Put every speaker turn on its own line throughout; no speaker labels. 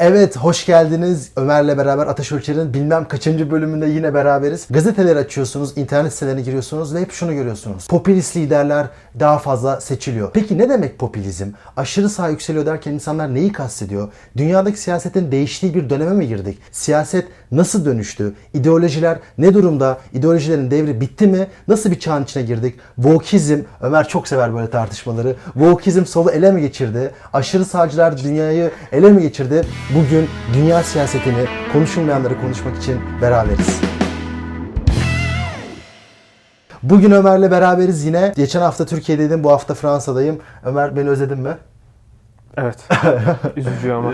Evet, hoş geldiniz. Ömer'le beraber Ateş Ölçer'in bilmem kaçıncı bölümünde yine beraberiz. Gazeteleri açıyorsunuz, internet sitelerine giriyorsunuz ve hep şunu görüyorsunuz. Popülist liderler daha fazla seçiliyor. Peki ne demek popülizm? Aşırı sağ yükseliyor derken insanlar neyi kastediyor? Dünyadaki siyasetin değiştiği bir döneme mi girdik? Siyaset nasıl dönüştü? İdeolojiler ne durumda? İdeolojilerin devri bitti mi? Nasıl bir çağın içine girdik? Vokizm, Ömer çok sever böyle tartışmaları. Vokizm solu ele mi geçirdi? Aşırı sağcılar dünyayı ele mi geçirdi? Bugün dünya siyasetini, konuşulmayanları konuşmak için beraberiz. Bugün Ömer'le beraberiz yine. Geçen hafta Türkiye'deydim, bu hafta Fransa'dayım. Ömer beni özledin mi?
Evet. Üzücü ama.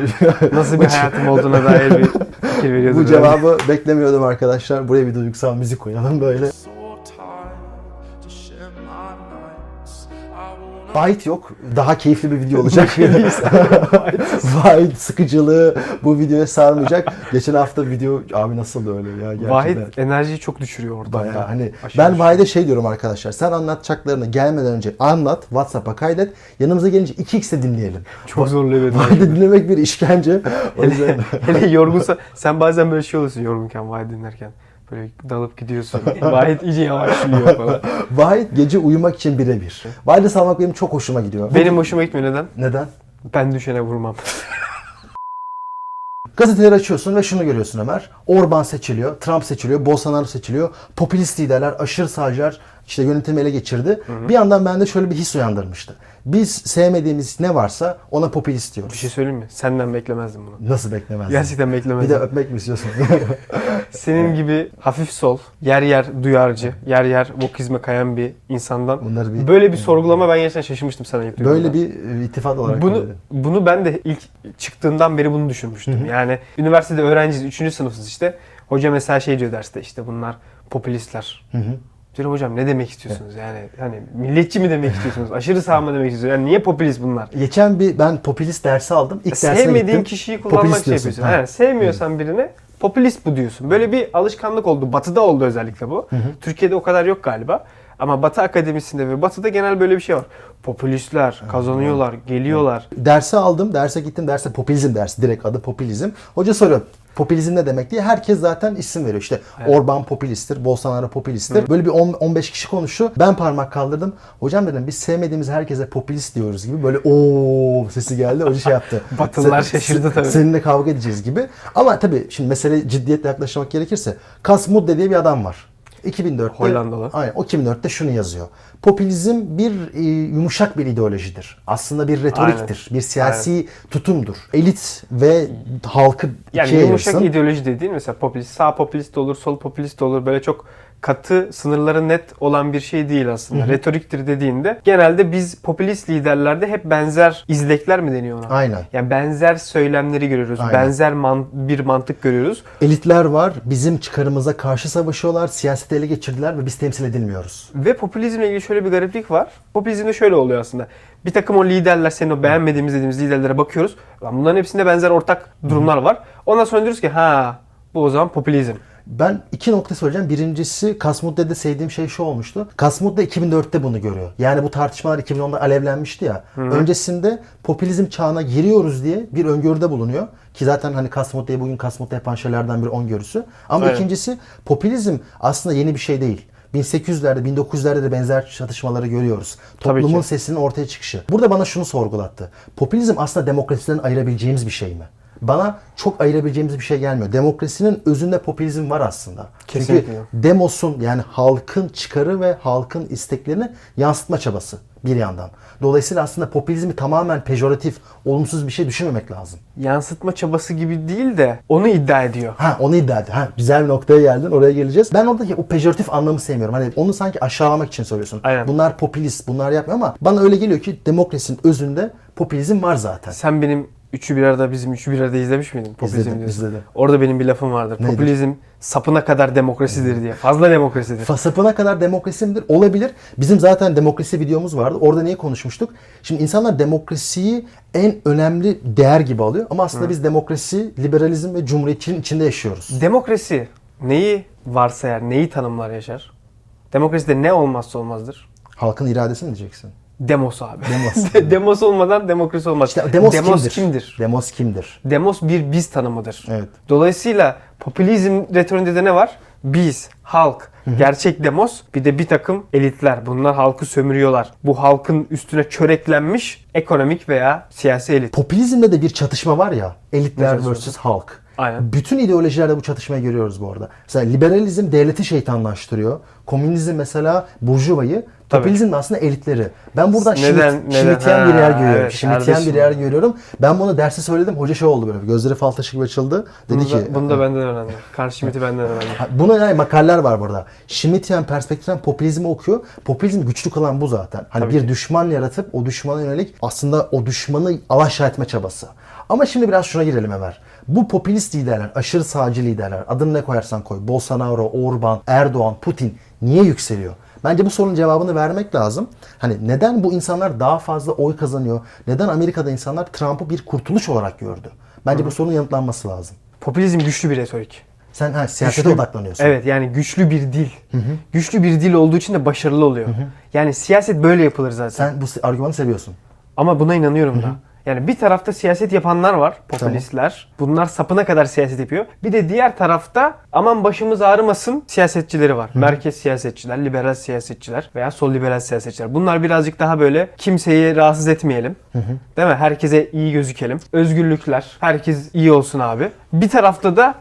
Nasıl bir hayatım olduğuna dair bir fikir veriyordu.
Bu cevabı beklemiyordum arkadaşlar. Buraya bir duygusal müzik koyalım böyle. Byte yok. Daha keyifli bir video olacak. Byte sıkıcılığı bu videoya sarmayacak. Geçen hafta video abi nasıl öyle ya gerçekten.
Vahit enerjiyi çok düşürüyor ortamda.
Bayağı hani
Aşırı
ben. Vahide şey diyorum arkadaşlar. Sen anlatacaklarını gelmeden önce anlat. WhatsApp'a kaydet. Yanımıza gelince 2x'e dinleyelim.
Çok zorluyor beni.
Vahide dinlemek bir işkence. O yüzden
Hele yorgunsa sen bazen böyle şey oluyorsun yorgunken Vahit dinlerken. Böyle dalıp gidiyorsun. Vahit iyice yavaşlıyor falan.
Vahit gece uyumak için birebir. Vahide salmak benim çok hoşuma gidiyor.
Benim hoşuma gitmiyor neden?
Neden?
Ben düşene vurmam.
Gazeteleri açıyorsun ve şunu görüyorsun Ömer. Orban seçiliyor, Trump seçiliyor, Bolsonaro seçiliyor. Popülist liderler, aşırı sağcılar işte yönetimi ele geçirdi. Bir yandan bende şöyle bir his uyandırmıştı. Biz sevmediğimiz ne varsa ona popülist diyoruz.
Bir şey söyleyeyim mi? Senden beklemezdim bunu.
Nasıl beklemezdin?
Gerçekten
Bir de
beklemezdim.
öpmek mi istiyorsun?
Senin gibi hafif sol, yer yer duyarcı, yer yer vokizme kayan bir insandan
Bunları bir-
böyle bir sorgulama ben gerçekten şaşırmıştım sana ilk duyduğumda.
Böyle bir e, ittifak olarak
Bunu
söyledim.
bunu ben de ilk çıktığından beri bunu düşünmüştüm. Yani üniversitede öğrenciyiz, 3. sınıfız işte. Hoca mesela şey diyor derste işte bunlar popülistler.
Hı hı.
Diyorum hocam ne demek istiyorsunuz yani hani milliyetçi mi demek istiyorsunuz? Aşırı sağ mı demek istiyorsunuz? Yani niye popülist bunlar?
Geçen bir ben popülist dersi aldım. İlk dersine
Sevmediğin
gittim.
kişiyi kullanmak
Popülist
şey
diyorsun.
yapıyorsun.
Ha.
Yani sevmiyorsan birine popülist bu diyorsun. Böyle bir alışkanlık oldu. Batı'da oldu özellikle bu. Türkiye'de o kadar yok galiba. Ama Batı Akademisi'nde ve Batı'da genel böyle bir şey var. Popülistler kazanıyorlar, geliyorlar.
Dersi aldım, derse gittim. Derse popülizm dersi. Direkt adı popülizm. Hoca soruyor. Popülizm ne demek diye herkes zaten isim veriyor. İşte Orban popülisttir, Bolsonaro popülisttir. Böyle bir 10 15 kişi konuştu. Ben parmak kaldırdım. Hocam dedim biz sevmediğimiz herkese popülist diyoruz gibi böyle o sesi geldi. Hoca şey yaptı.
Batılılar
Sen-
şaşırdı tabii.
Seninle kavga edeceğiz gibi. Ama tabii şimdi mesele ciddiyetle yaklaşmak gerekirse Kasmudde diye bir adam var. 2004'te
Hollandalı.
Aynen o 2004'te şunu yazıyor. Popülizm bir e, yumuşak bir ideolojidir. Aslında bir retoriktir. Bir siyasi tutumdur. Elit ve halkı
Yani
ikiye
yumuşak
ayırsın.
ideoloji dediğin mesela popülist, sağ popülist olur, sol popülist olur. Böyle çok katı, sınırları net olan bir şey değil aslında. Retoriktir dediğinde genelde biz popülist liderlerde hep benzer izlekler mi deniyor ona?
Aynen.
Yani benzer söylemleri görüyoruz.
Aynen.
Benzer man- bir mantık görüyoruz.
Elitler var. Bizim çıkarımıza karşı savaşıyorlar. Siyaseti ele geçirdiler ve biz temsil edilmiyoruz.
Ve popülizmle ilgili şöyle bir gariplik var. Popülizmde şöyle oluyor aslında. Bir takım o liderler, senin o beğenmediğimiz dediğimiz liderlere bakıyoruz. Lan bunların hepsinde benzer ortak durumlar var. Ondan sonra diyoruz ki ha bu o zaman popülizm.
Ben iki nokta söyleyeceğim. Birincisi Kasmudde'de sevdiğim şey şu olmuştu. Kasmudde 2004'te bunu görüyor. Yani bu tartışmalar 2010'da alevlenmişti ya. Öncesinde popülizm çağına giriyoruz diye bir öngörüde bulunuyor. Ki zaten hani Kasmudde'yi bugün Kasmudde yapan şeylerden bir öngörüsü. Ama
Aynen.
ikincisi popülizm aslında yeni bir şey değil. 1800'lerde, 1900'lerde de benzer çatışmaları görüyoruz. Toplumun sesinin ortaya çıkışı. Burada bana şunu sorgulattı. Popülizm aslında demokrasiden ayırabileceğimiz bir şey mi? Bana çok ayırabileceğimiz bir şey gelmiyor. Demokrasinin özünde popülizm var aslında.
Kesinlikle.
Çünkü demosun yani halkın çıkarı ve halkın isteklerini yansıtma çabası bir yandan. Dolayısıyla aslında popülizmi tamamen pejoratif, olumsuz bir şey düşünmemek lazım.
Yansıtma çabası gibi değil de onu iddia ediyor.
Ha onu iddia etti. Ha güzel bir noktaya geldin. Oraya geleceğiz. Ben oradaki o pejoratif anlamı sevmiyorum. Hani onu sanki aşağılamak için söylüyorsun.
Aynen.
Bunlar popülist, bunlar yapmıyor ama bana öyle geliyor ki demokrasinin özünde popülizm var zaten.
Sen benim Üçü bir arada bizim Üçü bir arada izlemiş miydin? Popülizm
İzledim, izledim.
Orada benim bir lafım vardır.
Nedir?
Popülizm sapına kadar demokrasidir diye. Fazla demokrasidir.
Fasapına kadar demokrasi midir? Olabilir. Bizim zaten demokrasi videomuz vardı. Orada neyi konuşmuştuk? Şimdi insanlar demokrasiyi en önemli değer gibi alıyor. Ama aslında biz demokrasi, liberalizm ve cumhuriyetçiliğin içinde yaşıyoruz.
Demokrasi neyi varsayar, neyi tanımlar yaşar? Demokraside ne olmazsa olmazdır?
Halkın iradesi mi diyeceksin?
Demos abi.
Demos.
Demos olmadan demokrasi olmaz.
İşte demos, kimdir?
kimdir?
Demos kimdir?
Demos bir biz tanımıdır.
Evet.
Dolayısıyla popülizm retorinde de ne var? Biz, halk, gerçek demos bir de bir takım elitler. Bunlar halkı sömürüyorlar. Bu halkın üstüne çöreklenmiş ekonomik veya siyasi elit.
Popülizmde de bir çatışma var ya. Elitler vs. halk.
Aynen.
Bütün ideolojilerde bu çatışmayı görüyoruz bu arada. Mesela liberalizm devleti şeytanlaştırıyor. Komünizm mesela burjuvayı.
Tabii.
Popülizm de aslında elitleri. Ben buradan
Neden-
Schmitt,
neden?
Bir
Ha,
yer görüyorum.
evet, kardeşim.
bir yer görüyorum. Ben bunu derste söyledim. Hoca şey oldu böyle. Gözleri fal taşı gibi açıldı. Dedi
Bunu
ki
da, bunu da benden öğrendim. Karşı Schmitt'i benden öğrendim.
Ha, Buna yani makaleler var burada. Schmittian perspektiften popülizmi okuyor. Popülizm güçlü kalan bu zaten. Hani
Tabii
bir
ki.
düşman yaratıp o düşmana yönelik aslında o düşmanı alaşağı etme çabası. Ama şimdi biraz şuna girelim Ömer. Bu popülist liderler, aşırı sağcı liderler, adını ne koyarsan koy, Bolsonaro, Orban, Erdoğan, Putin niye yükseliyor? Bence bu sorunun cevabını vermek lazım. Hani neden bu insanlar daha fazla oy kazanıyor? Neden Amerika'da insanlar Trump'ı bir kurtuluş olarak gördü? Bence bu sorunun yanıtlanması lazım.
Popülizm güçlü bir retorik.
Sen ha, siyasete
Güçlü-
odaklanıyorsun.
Evet yani güçlü bir dil. Güçlü bir dil olduğu için de başarılı oluyor. Yani siyaset böyle yapılır zaten.
Sen bu argümanı seviyorsun.
Ama buna inanıyorum da. Yani bir tarafta siyaset yapanlar var, popülistler. Bunlar sapına kadar siyaset yapıyor. Bir de diğer tarafta aman başımız ağrımasın siyasetçileri var. Merkez siyasetçiler, liberal siyasetçiler veya sol liberal siyasetçiler. Bunlar birazcık daha böyle kimseyi rahatsız etmeyelim. Değil mi? Herkese iyi gözükelim. Özgürlükler, herkes iyi olsun abi. Bir tarafta da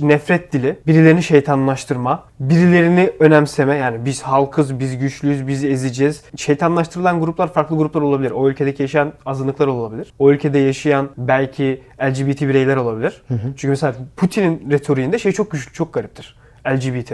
nefret dili, birilerini şeytanlaştırma, birilerini önemseme yani biz halkız, biz güçlüyüz, biz ezeceğiz. Şeytanlaştırılan gruplar farklı gruplar olabilir. O ülkedeki yaşayan azınlıklar olabilir. O ülkede yaşayan belki LGBT bireyler olabilir. Çünkü mesela Putin'in retoriğinde şey çok güçlü, çok gariptir. LGBT.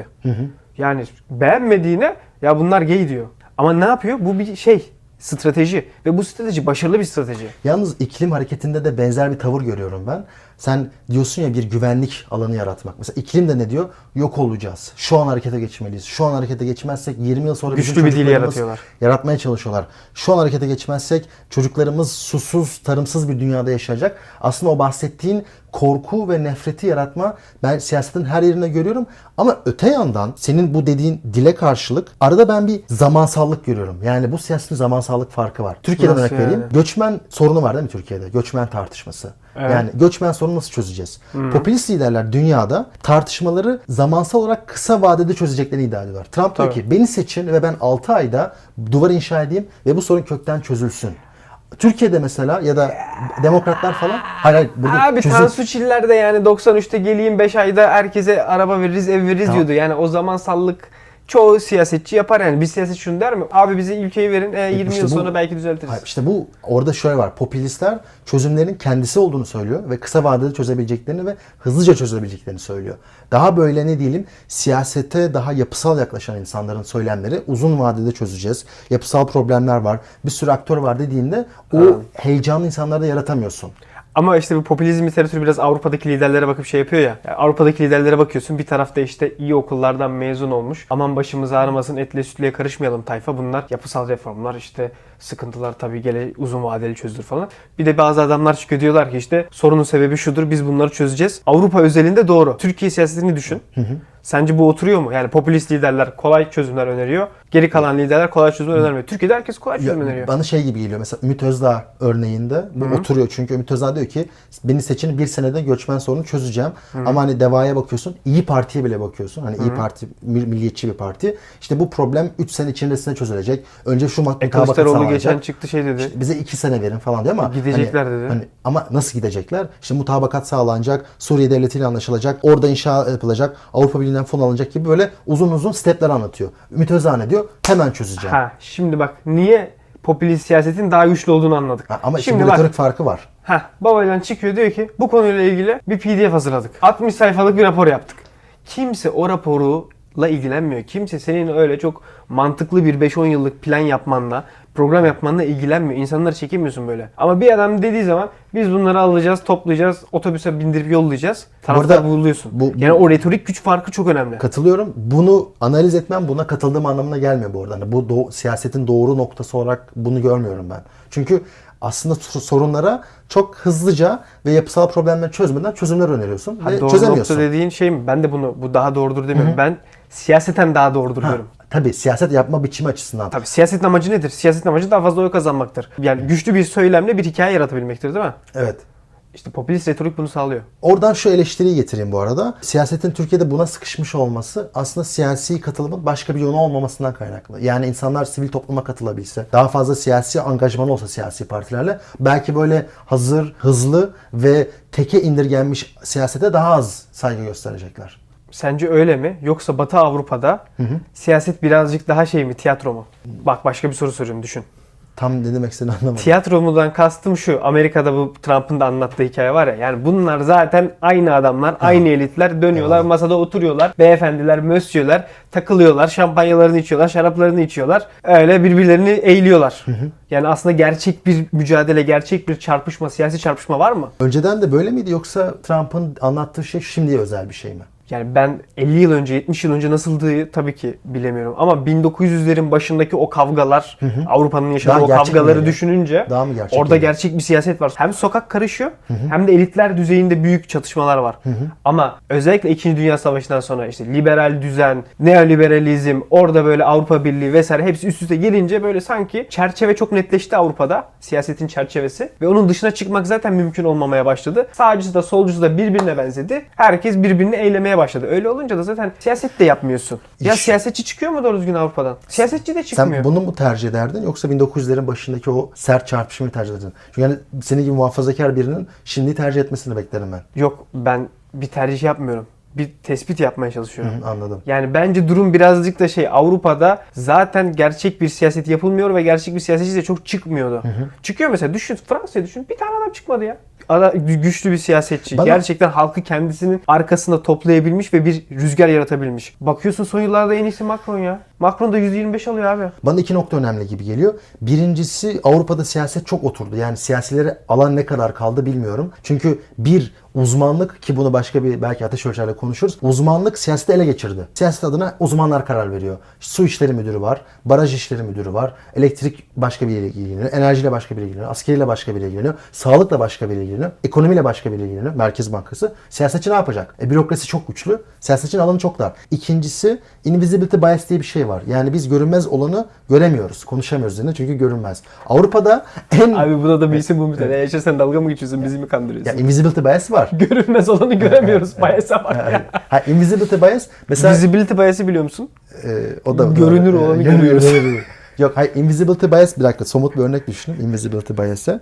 Yani beğenmediğine ya bunlar gay diyor. Ama ne yapıyor? Bu bir şey, strateji ve bu strateji başarılı bir strateji.
Yalnız iklim hareketinde de benzer bir tavır görüyorum ben. Sen diyorsun ya bir güvenlik alanı yaratmak. Mesela iklim de ne diyor? Yok olacağız. Şu an harekete geçmeliyiz. Şu an harekete geçmezsek 20 yıl sonra
Güçlü bir dil yaratıyorlar.
Yaratmaya çalışıyorlar. Şu an harekete geçmezsek çocuklarımız susuz, tarımsız bir dünyada yaşayacak. Aslında o bahsettiğin korku ve nefreti yaratma ben siyasetin her yerinde görüyorum. Ama öte yandan senin bu dediğin dile karşılık arada ben bir zamansallık görüyorum. Yani bu siyasetin zamansallık farkı var. Türkiye'den
Nasıl
örnek vereyim.
yani?
Göçmen sorunu var değil mi Türkiye'de? Göçmen tartışması.
Evet.
Yani göçmen sorunu nasıl çözeceğiz? Popülist liderler dünyada tartışmaları zamansal olarak kısa vadede çözeceklerini iddia ediyorlar. Trump diyor
Tabii.
ki beni seçin ve ben 6 ayda duvar inşa edeyim ve bu sorun kökten çözülsün. Türkiye'de mesela ya da demokratlar falan hayır hayır burada
Abi
çözüm-
Tansu Çiller de yani 93'te geleyim 5 ayda herkese araba veririz ev veririz
Tamam.
diyordu. Yani o zaman sallık çoğu siyasetçi yapar yani. Bir siyasetçi şunu der mi? Abi bize ülkeyi verin e, 20
işte
yıl
bu-
sonra belki düzeltiriz.
Hayır, işte bu orada şöyle var. Popülistler çözümlerin kendisi olduğunu söylüyor ve kısa vadede çözebileceklerini ve hızlıca çözebileceklerini söylüyor. Daha böyle ne diyelim siyasete daha yapısal yaklaşan insanların söylemleri uzun vadede çözeceğiz. Yapısal problemler var. Bir sürü aktör var dediğinde o heyecanlı insanlarda yaratamıyorsun.
Ama işte bu popülizm literatürü biraz Avrupa'daki liderlere bakıp şey yapıyor ya. Yani Avrupa'daki liderlere bakıyorsun bir tarafta işte iyi okullardan mezun olmuş. Aman başımız ağrımasın etle sütle karışmayalım tayfa. Bunlar yapısal reformlar işte sıkıntılar tabii gele uzun vadeli çözülür falan. Bir de bazı adamlar çıkıyor diyorlar ki işte sorunun sebebi şudur biz bunları çözeceğiz. Avrupa özelinde doğru. Türkiye siyasetini düşün. Sence bu oturuyor mu? Yani popülist liderler kolay çözümler öneriyor. Geri kalan liderler kolay çözümler önermiyor. Türkiye'de herkes kolay
Ya,
çözüm öneriyor.
bana şey gibi geliyor mesela Ümit Özdağ örneğinde bu oturuyor çünkü Ümit Özdağ diyor ki beni seçin bir senede göçmen sorunu çözeceğim ama hani Deva'ya bakıyorsun İyi Parti'ye bile bakıyorsun hani İyi Parti mil- milliyetçi bir parti işte bu problem 3 sene içerisinde çözülecek önce şu mat-
E, Kılıçdaroğlu geçen çıktı şey dedi.
İşte bize 2 sene verin falan diyor ama
Gidecekler
hani-
dedi.
hani ama nasıl gidecekler? İşte mutabakat sağlanacak, Suriye devletiyle anlaşılacak, orada inşa yapılacak, Avrupa Birliği'nden fon alınacak gibi böyle uzun uzun stepler anlatıyor. Ümit Özdağ ne diyor? Hemen çözeceğim.
Ha şimdi bak niye popülist siyasetin daha güçlü olduğunu anladık.
Ha, Ama
şimdi bak
retorik farkı var.
ha babacan çıkıyor diyor ki bu konuyla ilgili bir PDF hazırladık. 60 sayfalık bir rapor yaptık. Kimse o raporla ilgilenmiyor. Kimse senin öyle çok mantıklı bir 5-10 yıllık plan yapmanla, program yapmanla ilgilenmiyor. İnsanları çekemiyorsun böyle. Ama bir adam dediği zaman biz bunları alacağız, toplayacağız, otobüse bindirip yollayacağız. Taraftar
Burada
buluyorsun.
bu-
yani o retorik güç farkı çok önemli.
Katılıyorum. Bunu analiz etmem buna katıldığım anlamına gelmiyor bu arada. Hani bu do- siyasetin doğru noktası olarak bunu görmüyorum ben. Çünkü aslında sor- sorunlara çok hızlıca ve yapısal problemleri çözmeden çözümler öneriyorsun
Ha,
ve
doğru
çözemiyorsun.
nokta dediğin şey mi? Ben de bunu bu daha doğrudur demiyorum. Ben siyaseten daha doğrudur diyorum.
tabii siyaset yapma biçimi açısından.
Tabii siyasetin amacı nedir? Siyasetin amacı daha fazla oy kazanmaktır. Yani güçlü bir söylemle bir hikaye yaratabilmektir değil mi?
Evet.
İşte popülist retorik bunu sağlıyor.
Oradan şu eleştiriyi getireyim bu arada. Siyasetin Türkiye'de buna sıkışmış olması aslında siyasi katılımın başka bir yolu olmamasından kaynaklı. Yani insanlar sivil topluma katılabilse, daha fazla siyasi angajman olsa siyasi partilerle belki böyle hazır, hızlı ve teke indirgenmiş siyasete daha az saygı gösterecekler.
Sence öyle mi? Yoksa Batı Avrupa'da siyaset birazcık daha şey mi? Tiyatro mu? Bak başka bir soru soruyorum düşün.
Tam ne demek istediğini anlamadım.
Tiyatromudan kastım şu. Amerika'da bu Trump'ın da anlattığı hikaye var ya. Yani bunlar zaten aynı adamlar, aynı elitler dönüyorlar,
Tamam.
masada oturuyorlar. Beyefendiler, mösyöler takılıyorlar, şampanyalarını içiyorlar, şaraplarını içiyorlar. Öyle birbirlerini eğliyorlar. Yani aslında gerçek bir mücadele, gerçek bir çarpışma, siyasi çarpışma var mı?
Önceden de böyle miydi yoksa Trump'ın anlattığı şey şimdiye özel bir şey mi?
Yani ben 50 yıl önce, 70 yıl önce nasıldığı tabii ki bilemiyorum. Ama 1900'lerin başındaki o kavgalar, Avrupa'nın yaşadığı
Daha
o
gerçek
kavgaları
miydi?
düşününce
Daha mı gerçek
orada
miydi?
gerçek bir siyaset var. Hem sokak karışıyor hem de elitler düzeyinde büyük çatışmalar var. Ama özellikle 2. Dünya Savaşı'ndan sonra işte liberal düzen, neoliberalizm, orada böyle Avrupa Birliği vesaire hepsi üst üste gelince böyle sanki çerçeve çok netleşti Avrupa'da. Siyasetin çerçevesi. Ve onun dışına çıkmak zaten mümkün olmamaya başladı. Sağcısı da solcusu da birbirine benzedi. Herkes birbirini eylemeye başladı. Öyle olunca da zaten siyaset de yapmıyorsun. Ya
İş-
siyasetçi çıkıyor mu doğru düzgün Avrupa'dan? Siyasetçi de çıkmıyor.
Sen bunu mu tercih ederdin yoksa 1900'lerin başındaki o sert çarpışmayı tercih ederdin? Çünkü yani senin gibi muhafazakar birinin şimdi tercih etmesini beklerim ben.
Yok ben bir tercih yapmıyorum. Bir tespit yapmaya çalışıyorum.
Hı, anladım.
Yani bence durum birazcık da şey Avrupa'da zaten gerçek bir siyaset yapılmıyor ve gerçek bir siyasetçi de çok çıkmıyordu. Çıkıyor mesela düşün Fransa'ya düşün bir tane adam çıkmadı ya. Ada, güçlü bir siyasetçi.
Bana-
Gerçekten halkı kendisinin arkasında toplayabilmiş ve bir rüzgar yaratabilmiş. Bakıyorsun son yıllarda en iyisi Macron ya. Macron da 125 alıyor abi.
Bana iki nokta önemli gibi geliyor. Birincisi Avrupa'da siyaset çok oturdu. Yani siyasilere alan ne kadar kaldı bilmiyorum. Çünkü bir uzmanlık ki bunu başka bir belki Ateş Ölçer'le konuşuruz. Uzmanlık siyaseti ele geçirdi. Siyaset adına uzmanlar karar veriyor. Su işleri müdürü var, baraj işleri müdürü var, elektrik başka biri ilgileniyor, enerjiyle başka biri ilgileniyor, askeriyle başka biri ilgileniyor, sağlıkla başka biri ilgileniyor, ekonomiyle başka biri ilgileniyor, Merkez Bankası. Siyasetçi ne yapacak? E, bürokrasi çok güçlü, siyasetçinin alanı çok dar. İkincisi invisibility bias diye bir şey var. Yani biz görünmez olanı göremiyoruz, konuşamıyoruz üzerine çünkü görünmez. Avrupa'da en
Abi buna da bir isim bulmuşlar. Evet. Eğer sen dalga mı geçiyorsun bizi mi kandırıyorsun?
ya invisibility bias var.
Görünmez olanı göremiyoruz. Bias'a bak ya.
ha, invisibility bias mesela
Visibility bias'ı biliyor musun?
e, o da
Görünür olanı görüyoruz.
Yok hayır invisibility bias bir dakika somut bir örnek düşünün invisibility bias'e.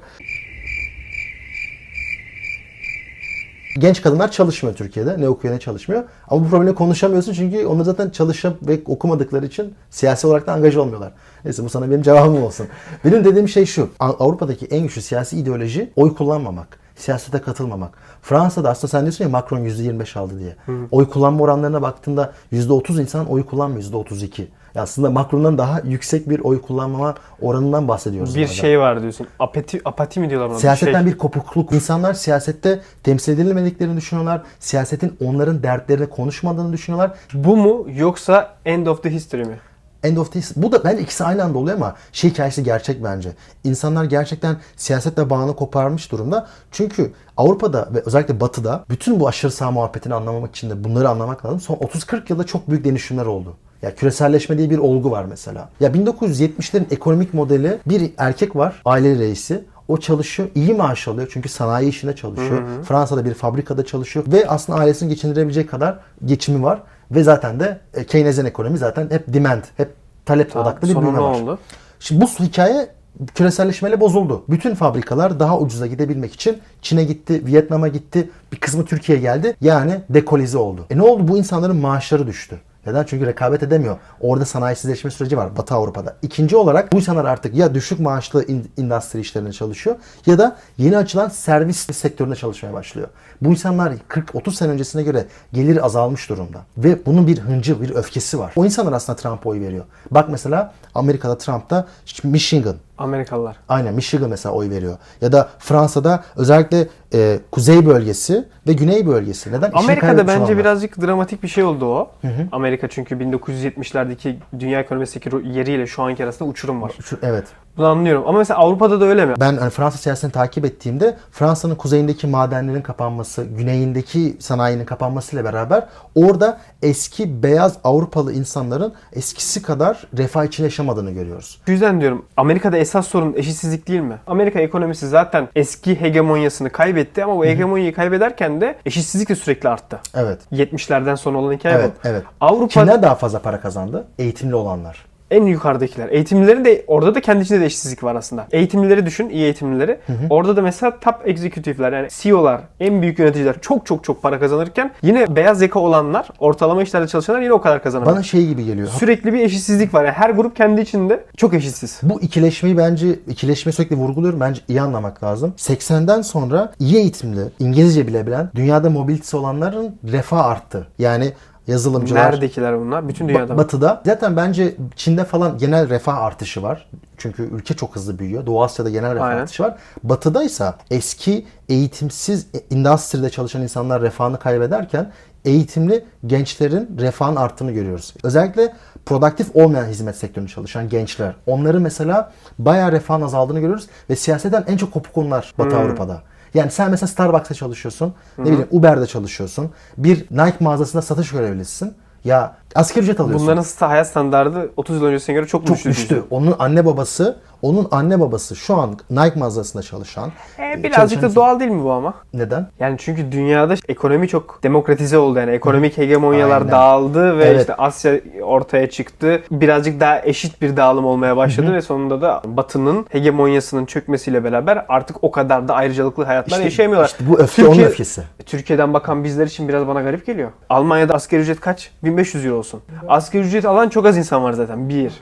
Genç kadınlar çalışmıyor Türkiye'de. Ne okuyor ne çalışmıyor. Ama bu problemi konuşamıyorsun çünkü onlar zaten çalışıp ve okumadıkları için siyasi olarak da angaj olmuyorlar. Neyse bu sana benim cevabım olsun. Benim dediğim şey şu. Av- Avrupa'daki en güçlü siyasi ideoloji oy kullanmamak. Siyasete katılmamak. Fransa'da aslında sen diyorsun ya Macron %25 aldı diye. Oy kullanma oranlarına baktığında %30 insan oy kullanmıyor %32. Aslında Macron'dan daha yüksek bir oy kullanmama oranından bahsediyoruz.
Bir şey var diyorsun. Apati, apati mi diyorlar buna? Bir
Siyasetten
şey.
bir kopukluk. İnsanlar siyasette temsil edilmediklerini düşünüyorlar. Siyasetin onların dertlerini konuşmadığını düşünüyorlar.
Bu mu yoksa end of the history mi?
End of this. Bu da bence ikisi aynı anda oluyor ama şey hikayesi gerçek bence. İnsanlar gerçekten siyasetle bağını koparmış durumda. Çünkü Avrupa'da ve özellikle Batı'da bütün bu aşırı sağ muhabbetini anlamamak için de bunları anlamak lazım. Son 30-40 yılda çok büyük dönüşümler oldu. Ya küreselleşme diye bir olgu var mesela. Ya 1970'lerin ekonomik modeli bir erkek var, aile reisi. O çalışıyor, iyi maaş alıyor çünkü sanayi işinde çalışıyor. Fransa'da bir fabrikada çalışıyor ve aslında ailesini geçindirebilecek kadar geçimi var. Ve zaten de e, Keynesyen ekonomi zaten hep demand, hep talep odaklı bir büyüme var.
oldu?
Şimdi bu hikaye küreselleşmeyle bozuldu. Bütün fabrikalar daha ucuza gidebilmek için Çin'e gitti, Vietnam'a gitti, bir kısmı Türkiye'ye geldi. Yani dekolize oldu. E ne oldu? Bu insanların maaşları düştü. Neden? Çünkü rekabet edemiyor. Orada sanayisizleşme süreci var Batı Avrupa'da. İkinci olarak bu insanlar artık ya düşük maaşlı industri işlerinde çalışıyor ya da yeni açılan servis sektöründe çalışmaya başlıyor. Bu insanlar 40-30 sene öncesine göre gelir azalmış durumda. Ve bunun bir hıncı, bir öfkesi var. O insanlar aslında Trump'a oy veriyor. Bak mesela Amerika'da Trump'ta Michigan,
Amerikalılar.
Aynen Michigan mesela oy veriyor. Ya da Fransa'da özellikle e, kuzey bölgesi ve güney bölgesi. Neden?
Amerika'da bence birazcık dramatik bir şey oldu o. Amerika çünkü 1970'lerdeki dünya ekonomisindeki yeriyle şu anki arasında uçurum var.
Evet.
Bunu anlıyorum. Ama mesela Avrupa'da da öyle mi?
Ben hani Fransa siyasetini takip ettiğimde Fransa'nın kuzeyindeki madenlerin kapanması, güneyindeki sanayinin kapanmasıyla beraber orada eski beyaz Avrupalı insanların eskisi kadar refah içinde yaşamadığını görüyoruz.
Bu yüzden diyorum Amerika'da esas sorun eşitsizlik değil mi? Amerika ekonomisi zaten eski hegemonyasını kaybetti ama bu hegemonyayı kaybederken de eşitsizlik de sürekli arttı.
Evet.
70'lerden sonra olan hikaye
Evet,
bu.
evet.
Avrupa
Kimler daha fazla para kazandı? Eğitimli olanlar.
En yukarıdakiler. Eğitimlilerin de orada da kendi içinde de eşitsizlik var aslında. Eğitimlileri düşün, iyi eğitimlileri. Orada da mesela top executive'ler yani CEO'lar, en büyük yöneticiler çok çok çok para kazanırken yine beyaz yaka olanlar, ortalama işlerde çalışanlar yine o kadar kazanamıyor.
Bana şey gibi geliyor.
Sürekli bir eşitsizlik var. Yani her grup kendi içinde çok eşitsiz.
Bu ikileşmeyi bence ikileşmeyi sürekli vurguluyorum. Bence iyi anlamak lazım. 80'den sonra iyi eğitimli, İngilizce bilebilen, dünyada mobilitesi olanların refah arttı. Yani yazılımcılar,
Neredekiler bunlar? Bütün dünyada.
Batı'da zaten bence Çin'de falan genel refah artışı var. Çünkü ülke çok hızlı büyüyor. Doğu Asya'da genel refah
Aynen.
artışı var. Batı'da ise eski eğitimsiz endüstride çalışan insanlar refahını kaybederken eğitimli gençlerin refahın arttığını görüyoruz. Özellikle produktif olmayan hizmet sektöründe çalışan gençler. Onların mesela bayağı refahın azaldığını görüyoruz ve siyasetten en çok kopuk onlar Batı
Hmm.
Avrupa'da. Yani sen mesela Starbucks'ta çalışıyorsun, ne bileyim Uber'de çalışıyorsun, bir Nike mağazasında satış görevlisisin. Ya asgari ücret alıyorsun.
Bunların sta- hayat standardı 30 yıl öncesine göre çok,
çok
düştü.
düştü. Onun anne babası, onun anne babası şu an Nike mağazasında çalışan.
E, birazcık da
çalışan-
doğal değil mi bu ama?
Neden?
Yani çünkü dünyada ekonomi çok demokratize oldu yani ekonomik hegemonyalar
Aynen.
dağıldı ve
Evet.
işte Asya ortaya çıktı. Birazcık daha eşit bir dağılım olmaya başladı ve sonunda da Batı'nın hegemonyasının çökmesiyle beraber artık o kadar da ayrıcalıklı hayatlar
İşte-
yaşayamıyorlar.
işte bu öfke
Türkiye-
onun öfkesi.
Türkiye'den bakan bizler için biraz bana garip geliyor. Almanya'da asgari ücret kaç? 1500 euro olsun. Asgari ücret alan çok az insan var zaten. Bir.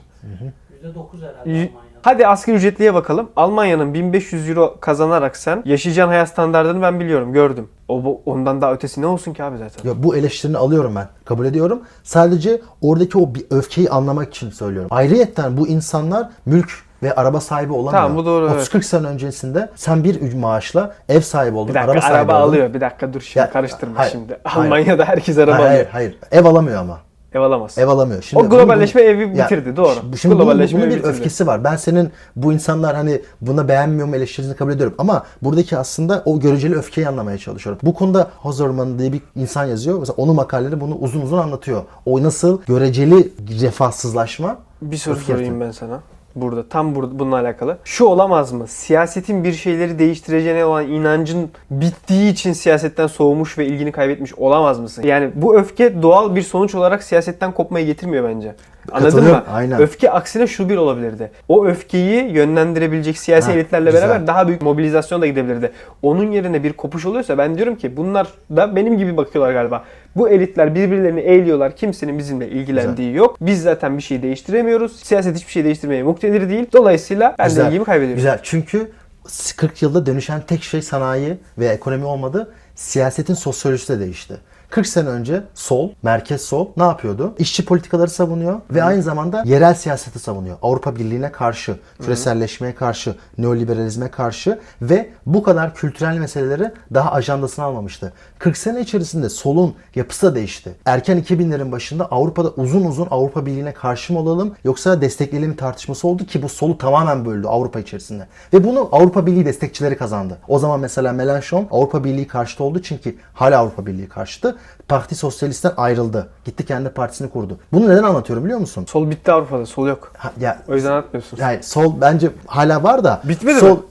%9 herhalde Almanya'da.
Hadi asgari ücretliye bakalım. Almanya'nın 1500 euro kazanarak sen yaşayacağın hayat standartını ben biliyorum, gördüm. O bu- ondan daha ötesi ne olsun ki abi zaten?
Ya bu eleştirini alıyorum ben. Kabul ediyorum. Sadece oradaki o bir öfkeyi anlamak için söylüyorum. Ayrıyetten bu insanlar mülk ve araba sahibi olamıyor.
Tamam, bu doğru,
30-40 sene öncesinde sen bir maaşla ev sahibi oldun,
Bir dakika
araba
araba,
oldun.
alıyor. Bir dakika dur şimdi
Ya,
karıştırma
hayır,
şimdi.
hayır.
Almanya'da herkes araba
Hayır,
alıyor.
hayır, hayır. Ev alamıyor ama.
Ev alamaz.
Ev alamıyor. Şimdi
O globalleşme evi bitirdi, doğru.
Şimdi, bunun,
Globalleşme
bunun bir
bitirdi.
öfkesi var. Ben senin bu insanlar hani buna beğenmiyorum eleştirisini kabul ediyorum. Ama buradaki aslında o göreceli öfkeyi anlamaya çalışıyorum. Bu konuda Hozerman diye bir insan yazıyor. Mesela onun makaleleri bunu uzun uzun anlatıyor. O nasıl göreceli refahsızlaşma
Bir soru sorayım ben sana. Burada tam burada bununla alakalı. Şu olamaz mı? Siyasetin bir şeyleri değiştireceğine olan inancın bittiği için siyasetten soğumuş ve ilgini kaybetmiş olamaz mısın? Yani bu öfke doğal bir sonuç olarak siyasetten kopmayı getirmiyor bence. Anladın mı?
Aynen.
Öfke aksine şu bir olabilirdi. O öfkeyi yönlendirebilecek siyasi
Ha,
elitlerle
güzel.
beraber daha büyük mobilizasyon da gidebilirdi. Onun yerine bir kopuş oluyorsa ben diyorum ki bunlar da benim gibi bakıyorlar galiba. Bu elitler birbirlerini eğliyorlar. Kimsenin bizimle ilgilendiği yok. Biz zaten bir şey değiştiremiyoruz. Siyaset hiçbir şey değiştirmeye muktedir değil. Dolayısıyla ben de
Güzel,
ilgimi kaybediyorum.
Güzel. Çünkü 40 yılda dönüşen tek şey sanayi ve ekonomi olmadı. Siyasetin sosyolojisi de değişti. 40 sene önce sol, merkez sol ne yapıyordu? İşçi politikaları savunuyor ve aynı zamanda yerel siyaseti savunuyor. Avrupa Birliği'ne karşı, küreselleşmeye karşı, neoliberalizme karşı ve bu kadar kültürel meseleleri daha ajandasına almamıştı. 40 sene içerisinde solun yapısı da değişti. Erken 2000'lerin başında Avrupa'da uzun uzun Avrupa Birliği'ne karşı mı olalım yoksa destekleyelim tartışması oldu ki bu solu tamamen böldü Avrupa içerisinde. Ve bunu Avrupa Birliği destekçileri kazandı. O zaman mesela Mélenchon Avrupa Birliği karşıtı oldu çünkü hala Avrupa Birliği karşıtı. Parti Sosyalist'ten ayrıldı. Gitti kendi partisini kurdu. Bunu neden anlatıyorum biliyor musun?
Sol bitti Avrupa'da. Sol yok.
Ha, ya
O yüzden anlatmıyorsun.
yani sol bence hala var da
Bitmedi
sol,
mi?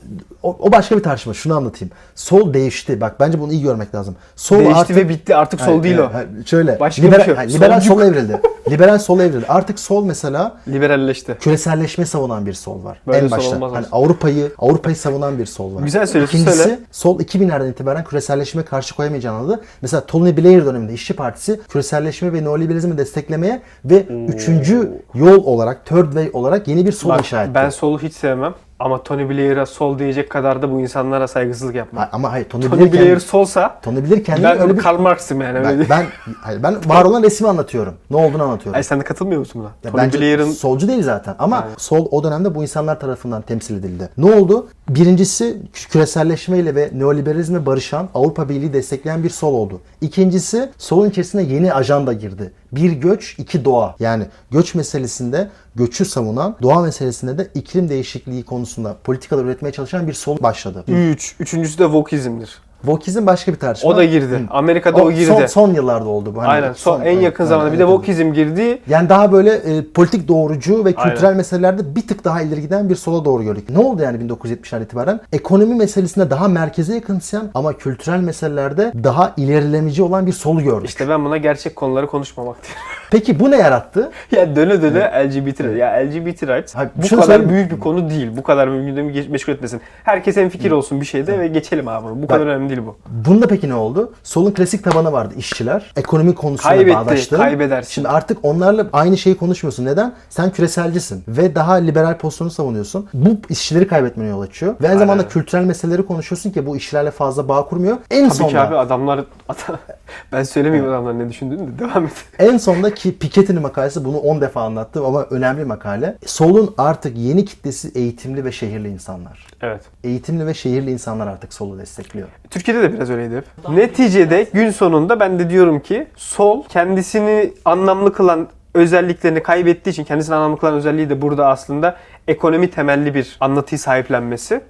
O, o başka bir tartışma. Şunu anlatayım. Sol değişti. Bak bence bunu iyi görmek lazım. Sol
Değişti
artık
ve bitti. Artık sol
Hayır,
değil
hayır,
o.
hayır. Şöyle.
Başka
liberal,
bir şey yok.
liberal
Solcuk.
sola evrildi. liberal sola evrildi. Artık sol mesela
Liberalleşti.
küreselleşme savunan bir sol var.
Böyle
en
sol
başta.
olmaz
Hani. Avrupa'yı Avrupa'yı savunan bir sol var.
Güzel söylüyorsun,
İkincisi
söyle.
sol 2000'lerden itibaren küreselleşme karşı koyamayacağını anladı. Mesela Tony Blair döneminde İşçi Partisi küreselleşme ve neoliberalizmi desteklemeye ve üçüncü yol olarak, third way olarak yeni bir sol
Bak,
inşa etti.
ben solu hiç sevmem. Ama Tony Blair'a sol diyecek kadar da bu insanlara saygısızlık yapma.
Ha- Ama hayır Tony,
Tony
Blair,
Blair
kendi,
solsa
Tony Blair kendini
ben
öyle bir...
Karl Marx'ım yani.
Ben, ben, hayır, ben var olan resmi anlatıyorum. Ne olduğunu anlatıyorum.
Ay sen de katılmıyor musun buna?
Ya
Tony
bence
Blair'ın
solcu değil zaten ama sol o dönemde bu insanlar tarafından temsil edildi. Ne oldu? Birincisi küreselleşmeyle ve neoliberalizme barışan Avrupa Birliği destekleyen bir sol oldu. İkincisi solun içerisine yeni ajanda girdi. Bir göç, iki doğa. Yani göç meselesinde göçü savunan, doğa meselesinde de iklim değişikliği konusunda politikalar üretmeye çalışan bir sol başladı.
3. Üçüncüsü de Vokizm'dir.
Vokizm başka bir tartışma.
O da girdi. Amerika'da o, girdi.
Son, son yıllarda oldu bu. Hani
Aynen. Son, en
evet,
yakın
evet,
zamanda. Bir de
evet.
Vokizm girdi.
Yani daha böyle e, politik doğrucu ve kültürel
Aynen.
meselelerde bir tık daha ileri giden bir sola doğru gördük. Ne oldu yani 1970'ler itibaren? Ekonomi meselesinde daha merkeze yakınsayan ama kültürel meselelerde daha ilerilemici olan bir solu gördük.
İşte ben buna gerçek konuları konuşmamak diyorum.
Peki bu ne yarattı?
ya döne döne LGBT rights. Ya LGBT rights
Hayır,
bu kadar
söyleyeyim
büyük bir konu değil. Bu kadar gündemi meşgul etmesin. Herkes en fikir olsun bir şeyde ve geçelim abi. Bu kadar önemli değil bu.
Bunda peki ne oldu? Solun klasik tabanı vardı işçiler. Ekonomi konusuna
Kaybetti,
bağdaştı.
kaybedersin.
Şimdi artık onlarla aynı şeyi konuşmuyorsun. Neden? Sen küreselcisin ve daha liberal pozisyonu savunuyorsun. Bu işçileri kaybetmene yol açıyor. Ve aynı zamanda kültürel meseleleri konuşuyorsun ki bu işlerle fazla bağ kurmuyor. En
Tabii ki
sonunda
abi adamlar ben söylemeyeyim adamlar ne düşündüğünü de devam et.
En sonunda ki Piketty'nin makalesi bunu 10 defa anlattım ama önemli makale. Solun artık yeni kitlesi eğitimli ve şehirli insanlar.
Evet.
Eğitimli ve şehirli insanlar artık solu destekliyor.
Türkiye'de de biraz öyleydi hep. Neticede gün sonunda ben de diyorum ki sol kendisini anlamlı kılan özelliklerini kaybettiği için kendisini anlamlı kılan özelliği de burada aslında ekonomi temelli bir anlatıyı sahiplenmesi.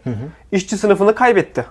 İşçi sınıfını kaybetti.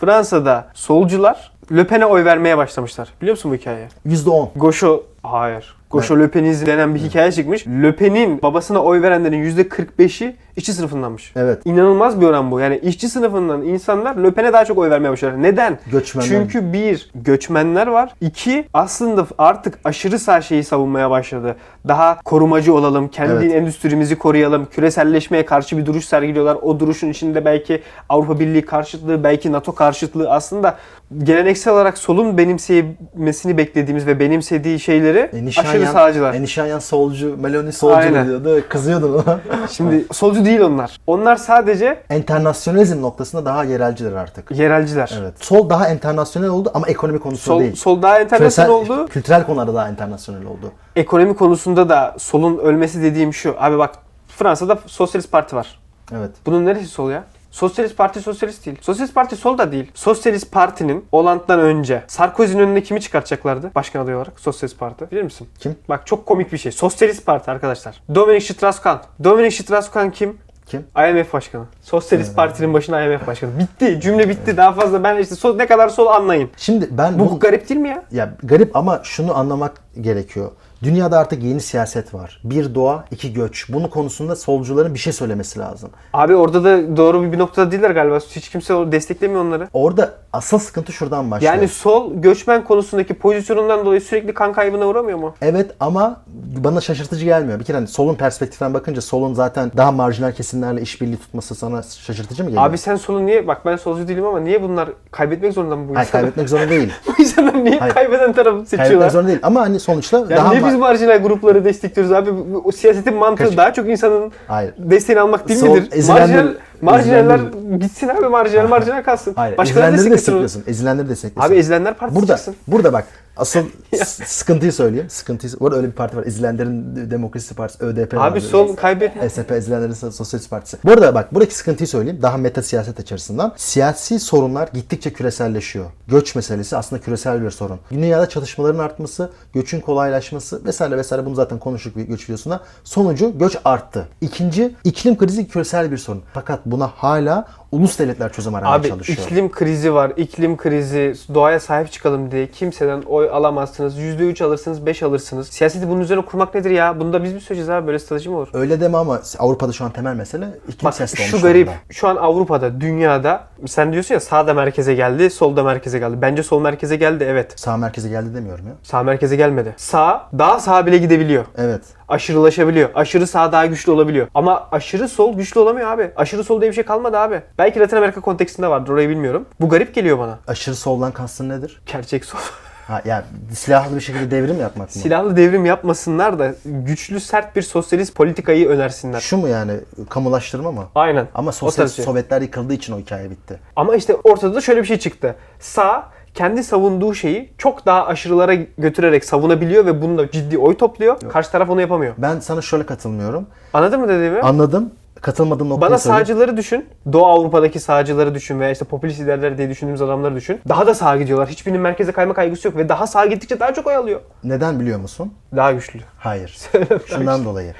Fransa'da solcular Le Pen'e oy vermeye başlamışlar. Biliyor musun bu hikayeyi?
%10.
Gaucho hayır. Gaucho Le Penizm denen bir hikaye çıkmış. Le Pen'in babasına oy verenlerin %45'i işçi sınıfındanmış.
Evet.
İnanılmaz bir oran bu. Yani işçi sınıfından insanlar Le Pen'e daha çok oy vermeye başlıyorlar. Neden?
Göçmenler.
Çünkü bir, göçmenler var. İki, aslında artık aşırı sağ şeyi savunmaya başladı. Daha korumacı olalım, kendi
Evet.
endüstrimizi koruyalım, küreselleşmeye karşı bir duruş sergiliyorlar. O duruşun içinde belki Avrupa Birliği karşıtlığı, belki NATO karşıtlığı aslında geleneksel olarak solun benimsemesini beklediğimiz ve benimsediği şeyleri
E,
aşırı sağcılar.
E, Nişanyan solcu, Meloni solcu
Aynen.
diyordu. Kızıyordun ona.
Şimdi solcu değil onlar. Onlar sadece
Enternasyonalizm noktasında daha yerelciler artık.
yerelciler.
Evet. Sol daha internasyonel oldu ama ekonomi konusunda
Sol,
değil.
sol daha internasyonel oldu.
Kültürel konularda daha internasyonel oldu.
Ekonomi konusunda da solun ölmesi dediğim şu. Abi bak Fransa'da Sosyalist Parti var.
Evet.
Bunun neresi sol ya? Sosyalist Parti sosyalist değil. Sosyalist Parti sol da değil. Sosyalist Parti'nin Hollande'dan önce Sarkozy'nin önüne kimi çıkartacaklardı başkan adayı olarak? Sosyalist Parti. Bilir misin?
Kim?
Bak çok komik bir şey. Sosyalist Parti arkadaşlar. Dominic Strauss-Kahn. Dominic Strauss-Kahn kim?
Kim?
IMF başkanı. Sosyalist Parti'nin başına IMF başkanı. Bitti. Cümle bitti. Daha fazla ben işte sol, ne kadar sol anlayın.
Şimdi ben
Bu garip değil mi ya?
Ya garip ama şunu anlamak gerekiyor. Dünyada artık yeni siyaset var. Bir doğa, iki göç. Bunun konusunda solcuların bir şey söylemesi lazım.
Abi orada da doğru bir noktada değiller galiba. Hiç kimse desteklemiyor onları.
Orada asıl sıkıntı şuradan başlıyor.
Yani sol göçmen konusundaki pozisyonundan dolayı sürekli kan kaybına uğramıyor mu?
Evet ama bana şaşırtıcı gelmiyor. Bir kere hani solun perspektiften bakınca solun zaten daha marjinal kesimlerle işbirliği tutması sana şaşırtıcı mı geliyor?
Abi sen solun niye bak ben solcu değilim ama niye bunlar kaybetmek zorunda mı bu
Hayır,
insanlar?
kaybetmek zorunda değil.
bu insanlar niye
Hayır.
kaybeden tarafı
kaybetmek
seçiyorlar?
zorunda değil. Ama hani sonuçta
Yani
daha
niye biz marjinal grupları destekliyoruz abi? O siyasetin mantığı
Kaç-
daha çok insanın
Hayır.
desteğini almak değil
Sol-
midir?
ezilenler-
Marjinal, marjinaller gitsin abi marjinal marjinal kalsın.
Hayır.
Başkalarını
ezilenleri
desteklesin.
destekliyorsun. Ezilenleri destekliyorsun.
Abi ezilenler partisi
Burada,
çıksın.
burada bak asıl sıkıntıyı söyleyeyim. Sıkıntıyı, arada öyle bir parti var. Ezilenlerin Demokrasi Partisi, ÖDP var.
Abi sol kaybetme.
SP Ezilenlerin So- Sosyalist Partisi. Bu arada bak buradaki sıkıntıyı söyleyeyim. Daha meta siyaset açısından. Siyasi sorunlar gittikçe küreselleşiyor. Göç meselesi aslında küresel bir sorun. Dünyada çatışmaların artması, göçün kolaylaşması vesaire vesaire bunu zaten konuştuk bir göç videosunda. Sonucu göç arttı. İkinci iklim krizi küresel bir sorun. Fakat buna hala ulus devletler çözüm aramaya
Abi
çalışıyor.
iklim krizi var. iklim krizi, doğaya sahip çıkalım diye kimseden oy alamazsınız. %3 alırsınız, 5 alırsınız. Siyaseti bunun üzerine kurmak nedir ya? Bunu da biz mi söyleyeceğiz abi? Böyle strateji mi olur?
Öyle deme ama Avrupa'da şu an temel mesele iklim
Bak
siyaseti
şu garip.
durumda.
Şu an Avrupa'da, dünyada sen diyorsun ya sağda merkeze geldi, solda merkeze geldi. Bence sol merkeze geldi evet.
Sağ merkeze geldi demiyorum ya.
Sağ merkeze gelmedi. Sağ daha sağa bile gidebiliyor.
Evet.
Aşırılaşabiliyor. Aşırı sağ daha güçlü olabiliyor. Ama aşırı sol güçlü olamıyor abi. Aşırı sol diye bir şey kalmadı abi. Belki Latin Amerika kontekstinde vardır orayı bilmiyorum. Bu garip geliyor bana.
Aşırı soldan kastın nedir?
Gerçek sol.
Ha yani silahlı bir şekilde devrim yapmak mı?
Silahlı devrim yapmasınlar da güçlü sert bir sosyalist politikayı önersinler.
Şu mu yani kamulaştırma mı?
Aynen.
Ama
O
sosyal
tarz şey.
Sovyetler yıkıldığı için o hikaye bitti.
Ama işte ortada da şöyle bir şey çıktı. Sağ kendi savunduğu şeyi çok daha aşırılara götürerek savunabiliyor ve bununla ciddi oy topluyor. Karşı taraf onu yapamıyor.
Ben sana şöyle katılmıyorum.
Anladın mı dediğimi?
Anladım. Katılmadığım noktayı
Bana
söyleyeyim.
sağcıları düşün. Doğu Avrupa'daki sağcıları düşün veya işte popülist liderler diye düşündüğümüz adamları düşün. Daha da sağa gidiyorlar. Hiçbirinin merkeze kayma kaygısı yok ve daha sağa gittikçe daha çok oy alıyor.
Neden biliyor musun?
Daha güçlü.
Hayır. Şundan dolayı.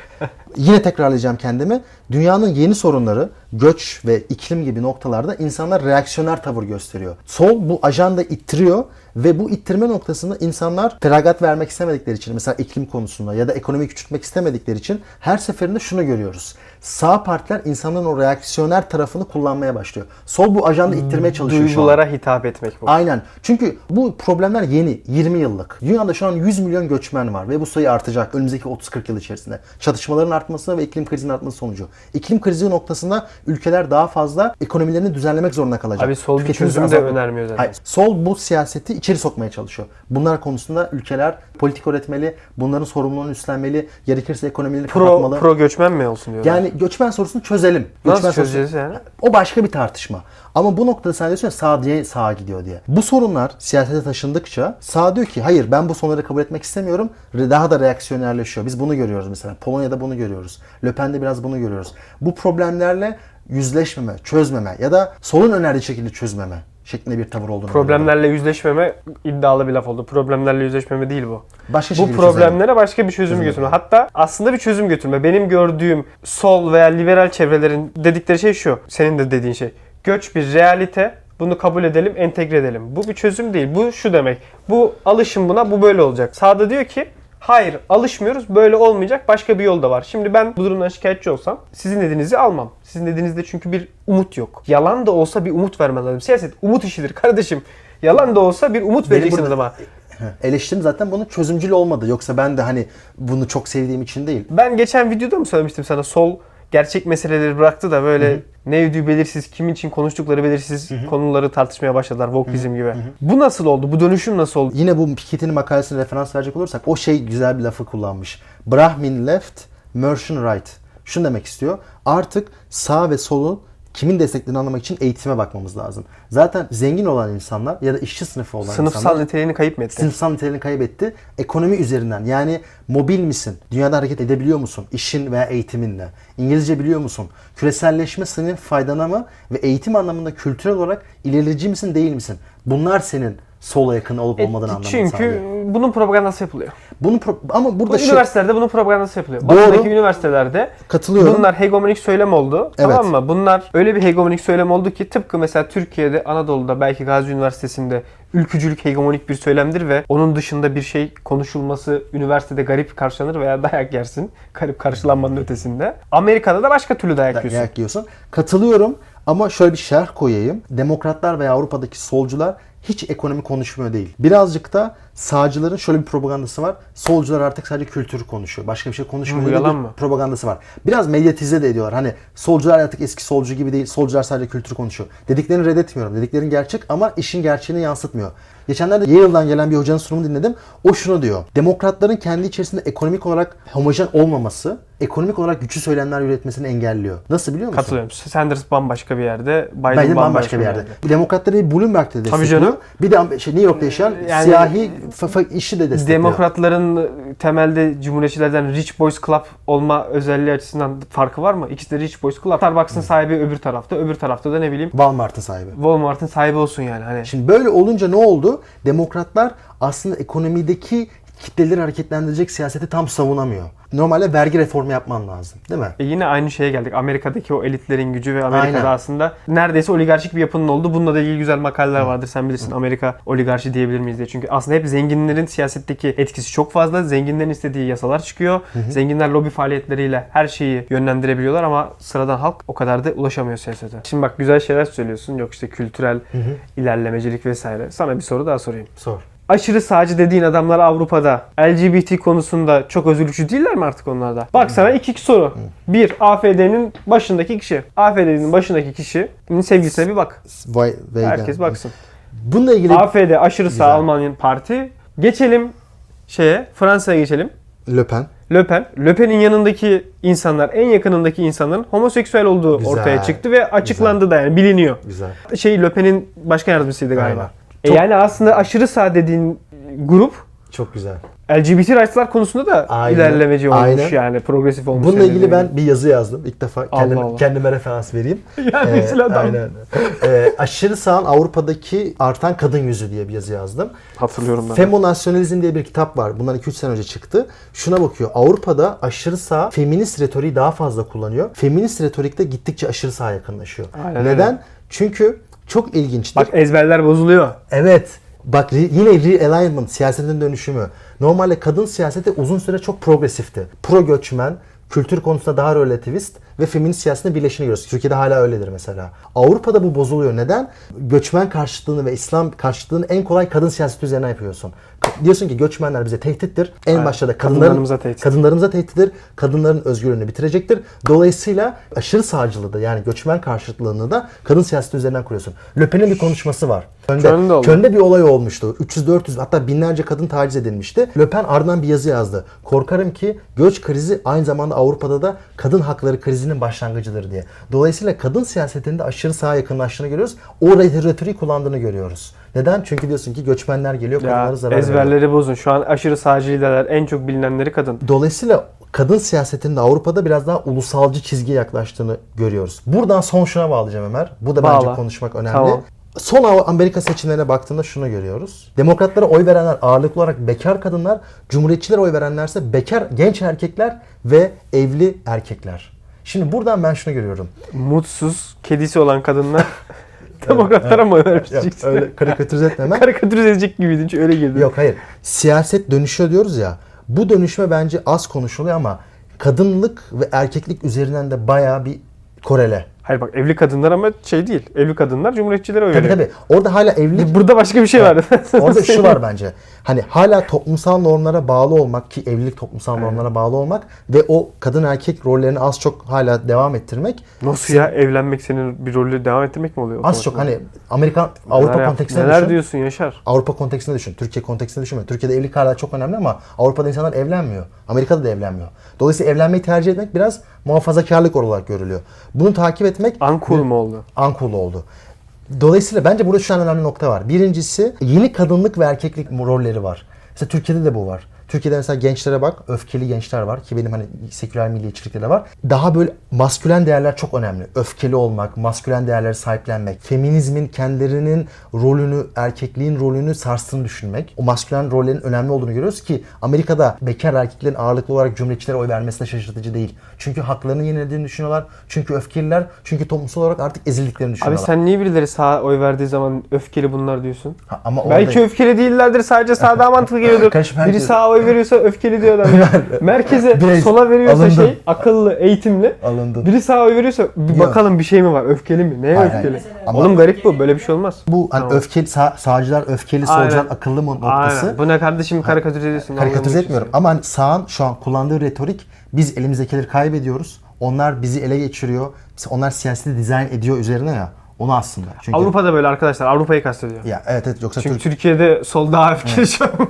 Yine tekrarlayacağım kendimi. Dünyanın yeni sorunları, göç ve iklim gibi noktalarda insanlar reaksiyoner tavır gösteriyor. Sol bu ajanda ittiriyor ve bu ittirme noktasında insanlar feragat vermek istemedikleri için mesela iklim konusunda ya da ekonomi küçültmek istemedikleri için her seferinde şunu görüyoruz. Sağ partiler insanların o reaksiyoner tarafını kullanmaya başlıyor. Sol bu ajanda ittirmeye çalışıyor şu an.
Duygulara hitap etmek bu.
Aynen. Çünkü bu problemler yeni, 20 yıllık. Dünyada şu an 100 milyon göçmen var ve bu sayı artacak önümüzdeki 30-40 yıl içerisinde. Çatışmaların artması ve iklim krizinin artması sonucu. İklim krizi noktasında ülkeler daha fazla ekonomilerini düzenlemek zorunda kalacak.
Abi sol bir çözüm de önermiyor zaten.
Hayır. Sol bu siyaseti içeri sokmaya çalışıyor. Bunlar konusunda ülkeler politik üretmeli, bunların sorumluluğunu üstlenmeli, gerekirse ekonomileri
Pro,
kapatmalı.
pro göçmen mi olsun diyorlar.
Yani göçmen sorusunu çözelim.
Nasıl
Göçmen sorusu-
çözeceğiz yani?
o başka bir tartışma. Ama bu noktada sen diyorsun ya sağ diye sağa gidiyor diye. Bu sorunlar siyasete taşındıkça sağ diyor ki hayır ben bu sorunları kabul etmek istemiyorum. Daha da reaksiyonerleşiyor. Biz bunu görüyoruz mesela. Polonya'da bunu görüyoruz. Le Pen'de biraz bunu görüyoruz. Bu problemlerle yüzleşmeme, çözmeme ya da solun önerdiği şekilde çözmeme şeklinde bir tavır olduğunu.
Problemlerle yüzleşmeme iddialı bir laf oldu. Problemlerle yüzleşmeme değil bu.
Başka
Bu problemlere başka bir çözüm götürme. Hatta aslında bir çözüm götürme. Benim gördüğüm sol veya liberal çevrelerin dedikleri şey şu. Senin de dediğin şey. Göç bir realite. Bunu kabul edelim, entegre edelim. Bu bir çözüm değil. Bu şu demek. Bu alışın buna, bu böyle olacak. Sağda diyor ki Hayır alışmıyoruz böyle olmayacak başka bir yol da var. Şimdi ben bu durumdan şikayetçi olsam sizin dediğinizi almam. Sizin dediğinizde çünkü bir umut yok. Yalan da olsa bir umut vermen lazım. Siyaset umut işidir kardeşim. Yalan da olsa bir umut
Benim
vereceksin
burada-
adama.
Eleştirim zaten bunun çözümcül olmadı. Yoksa ben de hani bunu çok sevdiğim için değil.
Ben geçen videoda mı söylemiştim sana sol gerçek meseleleri bıraktı da böyle ne ödüğü belirsiz, kimin için konuştukları belirsiz konuları tartışmaya başladılar. Wokeizm gibi. Bu nasıl oldu? Bu dönüşüm nasıl oldu?
Yine bu Piketty'nin makalesine referans verecek olursak o şey güzel bir lafı kullanmış. Brahmin left, Merchant right. Şunu demek istiyor. Artık sağ ve solu kimin desteklediğini anlamak için eğitime bakmamız lazım. Zaten zengin olan insanlar ya da işçi sınıfı olan
Sınıfsal
insanlar
niteliğini kayıp mı etti?
sınıfsal niteliğini kaybetti. Ekonomi üzerinden yani mobil misin? Dünyada hareket edebiliyor musun? İşin veya eğitiminle. İngilizce biliyor musun? Küreselleşme senin faydana mı? Ve eğitim anlamında kültürel olarak ilerici misin değil misin? Bunlar senin sola yakın olup olmadığını anlamanı
Çünkü
sağlıyor.
bunun propagandası yapılıyor.
Bunu pro- ama
Bu
burada şey,
üniversitelerde bunun propagandası yapılıyor.
Doğru.
Batı'daki üniversitelerde
Katılıyorum.
bunlar hegemonik söylem oldu.
Evet.
Tamam mı? Bunlar öyle bir hegemonik söylem oldu ki tıpkı mesela Türkiye'de Anadolu'da belki Gazi Üniversitesi'nde ülkücülük hegemonik bir söylemdir ve onun dışında bir şey konuşulması üniversitede garip karşılanır veya dayak yersin. Garip karşılanmanın ötesinde. Amerika'da da başka türlü dayak yiyorsun.
dayak yiyorsun. Katılıyorum ama şöyle bir şerh koyayım. Demokratlar veya Avrupa'daki solcular hiç ekonomi konuşmuyor değil. Birazcık da sağcıların şöyle bir propagandası var. Solcular artık sadece kültür konuşuyor. Başka bir şey konuşmuyor.
Yalan
bir
mı?
Propagandası var. Biraz medyatize de ediyorlar. Hani solcular artık eski solcu gibi değil. Solcular sadece kültür konuşuyor. Dediklerini reddetmiyorum. Dediklerin gerçek ama işin gerçeğini yansıtmıyor. Geçenlerde Yale'dan gelen bir hocanın sunumunu dinledim. O şunu diyor. Demokratların kendi içerisinde ekonomik olarak homojen olmaması, ekonomik olarak güçlü söylemler üretmesini engelliyor. Nasıl biliyor musun?
Katılıyorum. Sanders bambaşka bir yerde, Biden,
Biden
bambaşka, bir yerde.
Demokratları bir Bloomberg'de destekliyor.
canım.
Bir de şey, New York'ta yaşayan
Yani-
siyahi işi de destekliyor.
Demokratların temelde cumhuriyetçilerden Rich Boys Club olma özelliği açısından farkı var mı? İkisi de Rich Boys Club. Starbucks'ın sahibi öbür tarafta, öbür tarafta da ne bileyim
Walmart'ın sahibi.
Walmart'ın sahibi olsun yani. Hani
Şimdi böyle olunca ne oldu? Demokratlar aslında ekonomideki kitleleri hareketlendirecek siyaseti tam savunamıyor. Normalde vergi reformu yapman lazım. Değil mi?
E yine aynı şeye geldik. Amerika'daki o elitlerin gücü ve Amerika'da
Aynen.
aslında neredeyse oligarşik bir yapının olduğu. Bununla da ilgili güzel makaleler vardır. Sen bilirsin Amerika oligarşi diyebilir miyiz diye. Çünkü aslında hep zenginlerin siyasetteki etkisi çok fazla. Zenginlerin istediği yasalar çıkıyor. Zenginler lobi faaliyetleriyle her şeyi yönlendirebiliyorlar ama sıradan halk o kadar da ulaşamıyor siyasete. Şimdi bak güzel şeyler söylüyorsun. Yok işte kültürel ilerlemecilik vesaire. Sana bir soru daha sorayım.
Sor.
Aşırı sağcı dediğin adamlar Avrupa'da LGBT konusunda çok özgürlükçü değiller mi artık onlar da? Bak sana iki, iki soru. Bir, AFD'nin başındaki kişi. AFD'nin başındaki kişinin sevgisine bir bak. Herkes baksın.
Bununla ilgili
AFD aşırı sağ
Güzel.
Almanya'nın parti. Geçelim şeye, Fransa'ya geçelim.
Le Pen.
Le Pen. Le Pen'in yanındaki insanlar, en yakınındaki insanların homoseksüel olduğu
Güzel.
ortaya çıktı ve açıklandı da yani biliniyor.
Güzel.
Şey Le Pen'in başkan yardımcısıydı galiba.
Aynen.
E
Çok-
yani aslında aşırı sağ dediğin grup
Çok güzel.
LGBT rights'lar konusunda da
Aynen,
ilerlemeci olmuş
aynen.
yani progresif olmuş.
Bununla ilgili ben bir yazı yazdım. İlk defa kendime,
Allah.
kendime referans vereyim.
yani
Ee,
adam.
aynen. Ee, aşırı sağın Avrupa'daki artan kadın yüzü diye bir yazı yazdım.
Hatırlıyorum ben.
Femonasyonalizm diye bir kitap var. Bundan 2-3 sene önce çıktı. Şuna bakıyor. Avrupa'da aşırı sağ feminist retoriği daha fazla kullanıyor. Feminist retorikte gittikçe aşırı sağa yakınlaşıyor.
Aynen
Neden?
öyle.
Çünkü çok ilginçtir.
Bak ezberler bozuluyor.
Evet. Bak yine realignment, siyasetin dönüşümü. Normalde kadın siyaseti uzun süre çok progresifti. Pro göçmen, kültür konusunda daha relativist ve feminist siyasetin birleşini görüyoruz. Türkiye'de hala öyledir mesela. Avrupa'da bu bozuluyor. Neden? Göçmen karşıtlığını ve İslam karşıtlığını en kolay kadın siyaseti üzerine yapıyorsun. Diyorsun ki göçmenler bize tehdittir. En
Aynen.
başta da kadınların,
Kadınlarımıza tehdit.
kadınlarımıza tehdittir. Kadınların özgürlüğünü bitirecektir. Dolayısıyla aşırı sağcılığı da yani göçmen karşıtlığını da kadın siyaseti üzerinden kuruyorsun. Le Pen'in bir konuşması var. Köln'de,
Köln'de.
Köln'de bir olay olmuştu. 300-400 hatta binlerce kadın taciz edilmişti. Le Pen ardından bir yazı yazdı. Korkarım ki göç krizi aynı zamanda Avrupa'da da kadın hakları krizinin başlangıcıdır diye. Dolayısıyla kadın siyasetinde aşırı sağa yakınlaştığını görüyoruz. O retoriği kullandığını görüyoruz. Neden? Çünkü diyorsun ki göçmenler geliyor, kadınlara zarar veriyor.
ezberleri bozun. Şu an aşırı sağcı liderler en çok bilinenleri kadın.
Dolayısıyla kadın siyasetinde Avrupa'da biraz daha ulusalcı çizgiye yaklaştığını görüyoruz. Buradan son şuna bağlayacağım Ömer. Bu da bence
Bağla.
konuşmak önemli.
Tamam.
Son Amerika seçimlerine baktığında şunu görüyoruz. Demokratlara oy verenler ağırlıklı olarak bekar kadınlar, cumhuriyetçilere oy verenlerse bekar genç erkekler ve evli erkekler. Şimdi buradan ben şunu görüyorum.
Mutsuz, kedisi olan kadınlar demokratlara mı
Ya,
öğreteceksin?
öyle karikatürize etmem.
Karikatürize edecek gibiydin. Çünkü öyle girdi.
Yok hayır. Siyaset dönüşüyor diyoruz ya. Bu dönüşme bence az konuşuluyor ama kadınlık ve erkeklik üzerinden de bayağı bir korele.
Hayır bak evli kadınlar ama şey değil. Evli kadınlar cumhuriyetçilere oy
Tabii
veriyor.
tabii. Orada hala evlilik
Burada başka bir şey var.
Orada şu var bence. Hani hala toplumsal normlara bağlı olmak ki evlilik toplumsal normlara bağlı olmak ve o kadın erkek rollerini az çok hala devam ettirmek
Nasıl ya evlenmek senin bir rolü devam ettirmek mi oluyor?
az çok hani Amerikan Avrupa
Neler yap- Neler
düşün.
diyorsun Yaşar?
Avrupa kontekstinde düşün. Türkiye kontekstinde düşünme. Türkiye'de evlilik hala çok önemli ama Avrupa'da insanlar evlenmiyor. Amerika'da da evlenmiyor. Dolayısıyla evlenmeyi tercih etmek biraz muhafazakarlık olarak görülüyor. Bunu takip etmek
Uncool mu oldu?
Uncool oldu. Dolayısıyla bence burada şu an önemli nokta var. Birincisi yeni kadınlık ve erkeklik rolleri var. Mesela Türkiye'de de bu var. Türkiye'de mesela gençlere bak, öfkeli gençler var ki benim hani seküler milliyetçilikte de var. Daha böyle maskülen değerler çok önemli. Öfkeli olmak, maskülen değerleri sahiplenmek, feminizmin kendilerinin rolünü, erkekliğin rolünü sarstığını düşünmek. O maskülen rollerin önemli olduğunu görüyoruz ki Amerika'da bekar erkeklerin ağırlıklı olarak cumhuriyetçilere oy vermesi de şaşırtıcı değil. Çünkü haklarını yenilediğini düşünüyorlar. Çünkü öfkeliler. Çünkü toplumsal olarak artık ezildiklerini
Abi
düşünüyorlar.
sen niye birileri sağa oy verdiği zaman öfkeli bunlar diyorsun?
Ha, ama
Belki
orada-
öfkeli değillerdir sadece sağa daha mantıklı geliyordur. Biri sağa oy veriyorsa öfkeli diyor adam. Merkeze
Biraz
sola veriyorsa
alındım.
şey akıllı, eğitimli.
Alındın.
Biri sağa oy veriyorsa bir
Yok.
bakalım bir şey mi var? Öfkeli mi? Neye
Hayır,
öfkeli?
hayır. Ama-
Oğlum garip bu. Böyle bir şey olmaz.
Bu hani
Tamam.
öfkeli sağ, sağcılar öfkeli,
Aynen.
solcular akıllı mı noktası.
Aynen. Bu ne kardeşim karikatürize ediyorsun.
Karikatürize etmiyorum ama hani sağın şu an kullandığı retorik biz elimizdekileri kaybediyoruz. Onlar bizi ele geçiriyor. Onlar siyaseti dizayn ediyor üzerine ya. Onu aslında. Çünkü
Avrupa'da böyle arkadaşlar. Avrupa'yı kastediyor.
ya evet evet yoksa
Çünkü
Türk
Türkiye'de sol daha öfkeli an.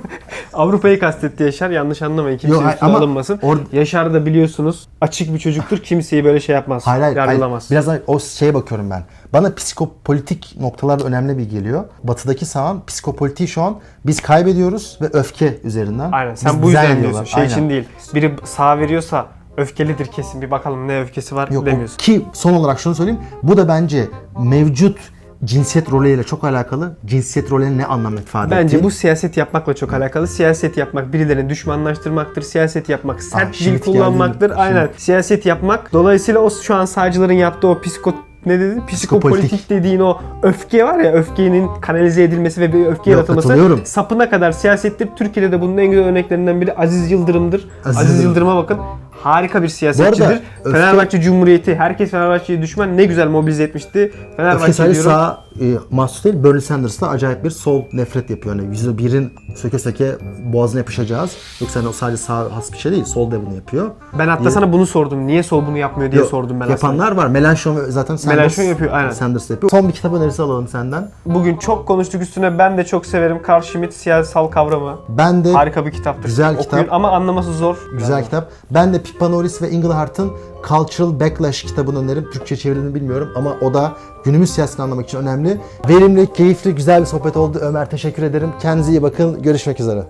Avrupa'yı kastetti Yaşar. Yanlış anlamayın. Kimse
Yok, hayır, ama
alınmasın.
or-
Yaşar da biliyorsunuz açık bir çocuktur. Kimseyi böyle şey yapmaz.
Hayır hayır, hayır. Biraz o şeye bakıyorum ben. Bana psikopolitik noktalar önemli bir geliyor. Batıdaki sağın psikopolitiği şu an biz kaybediyoruz ve öfke üzerinden.
Aynen. Sen
Biz
bu yüzden diyorsun. Şey
Aynen.
için değil. Biri sağ veriyorsa öfkelidir kesin. Bir bakalım ne öfkesi var
Yok, o-
demiyorsun.
ki son olarak şunu söyleyeyim. Bu da bence mevcut cinsiyet rolüyle çok alakalı. Cinsiyet rolünün ne anlam ifade
Bence
ettiği.
bu siyaset yapmakla çok alakalı. Siyaset yapmak birilerini düşmanlaştırmaktır. Siyaset yapmak sert
Aa,
dil
şimdi
kullanmaktır.
geldi.
Aynen. Siyaset yapmak. Dolayısıyla o şu an sağcıların yaptığı o psiko ne dedin? Psikopolitik
Psikopolitik.
dediğin o öfke var ya öfkenin kanalize edilmesi ve bir öfke
Yok,
yaratılması sapına kadar siyasettir. Türkiye'de de bunun en güzel örneklerinden biri Aziz Yıldırım'dır.
Aziz
Aziz,
Yıldırım.
Yıldırım'a bakın. Harika bir siyasetçidir.
öfke-
Fenerbahçe Cumhuriyeti, herkes Fenerbahçe'ye düşman ne güzel mobilize etmişti.
Öfke
Fenerbahçe
sadece
diyorum.
sağ e, mahsus değil. Bernie Sanders da acayip bir sol nefret yapıyor. Yani %1'in söke söke boğazına yapışacağız. Yoksa hani o sadece sağ has bir şey değil. Sol da bunu yapıyor.
Ben hatta
diye-
sana bunu sordum. Niye sol bunu yapmıyor diye
Yok,
sordum ben aslında.
Yapanlar var. Melanchthon zaten Sanders,
Melanchthon yapıyor, aynen.
Sanders yapıyor. Son bir kitap önerisi alalım senden.
Bugün çok konuştuk üstüne. Ben de çok severim. Carl Schmitt Siyasal Kavramı.
Ben de
Harika bir kitaptır.
Güzel
Okuyun
kitap.
ama anlaması zor.
Güzel kitap. Ben de Pippa Norris ve Englehart'ın Cultural Backlash kitabını öneririm. Türkçe çevrildiğini bilmiyorum ama o da günümüz siyasetini anlamak için önemli. Verimli, keyifli, güzel bir sohbet oldu. Ömer teşekkür ederim. Kendinize iyi bakın. Görüşmek üzere.